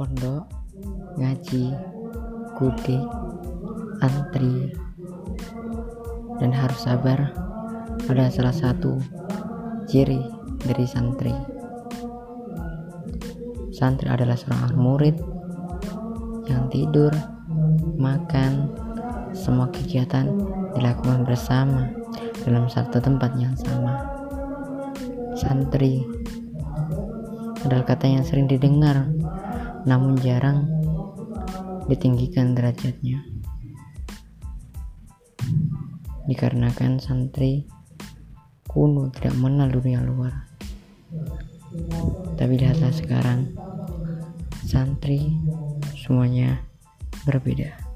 pondok ngaji kudik antri dan harus sabar adalah salah satu ciri dari santri. Santri adalah seorang murid yang tidur makan semua kegiatan dilakukan bersama dalam satu tempat yang sama. Santri adalah kata yang sering didengar namun jarang ditinggikan derajatnya. Dikarenakan santri kuno tidak mengenal dunia luar. Tapi lihatlah sekarang santri semuanya berbeda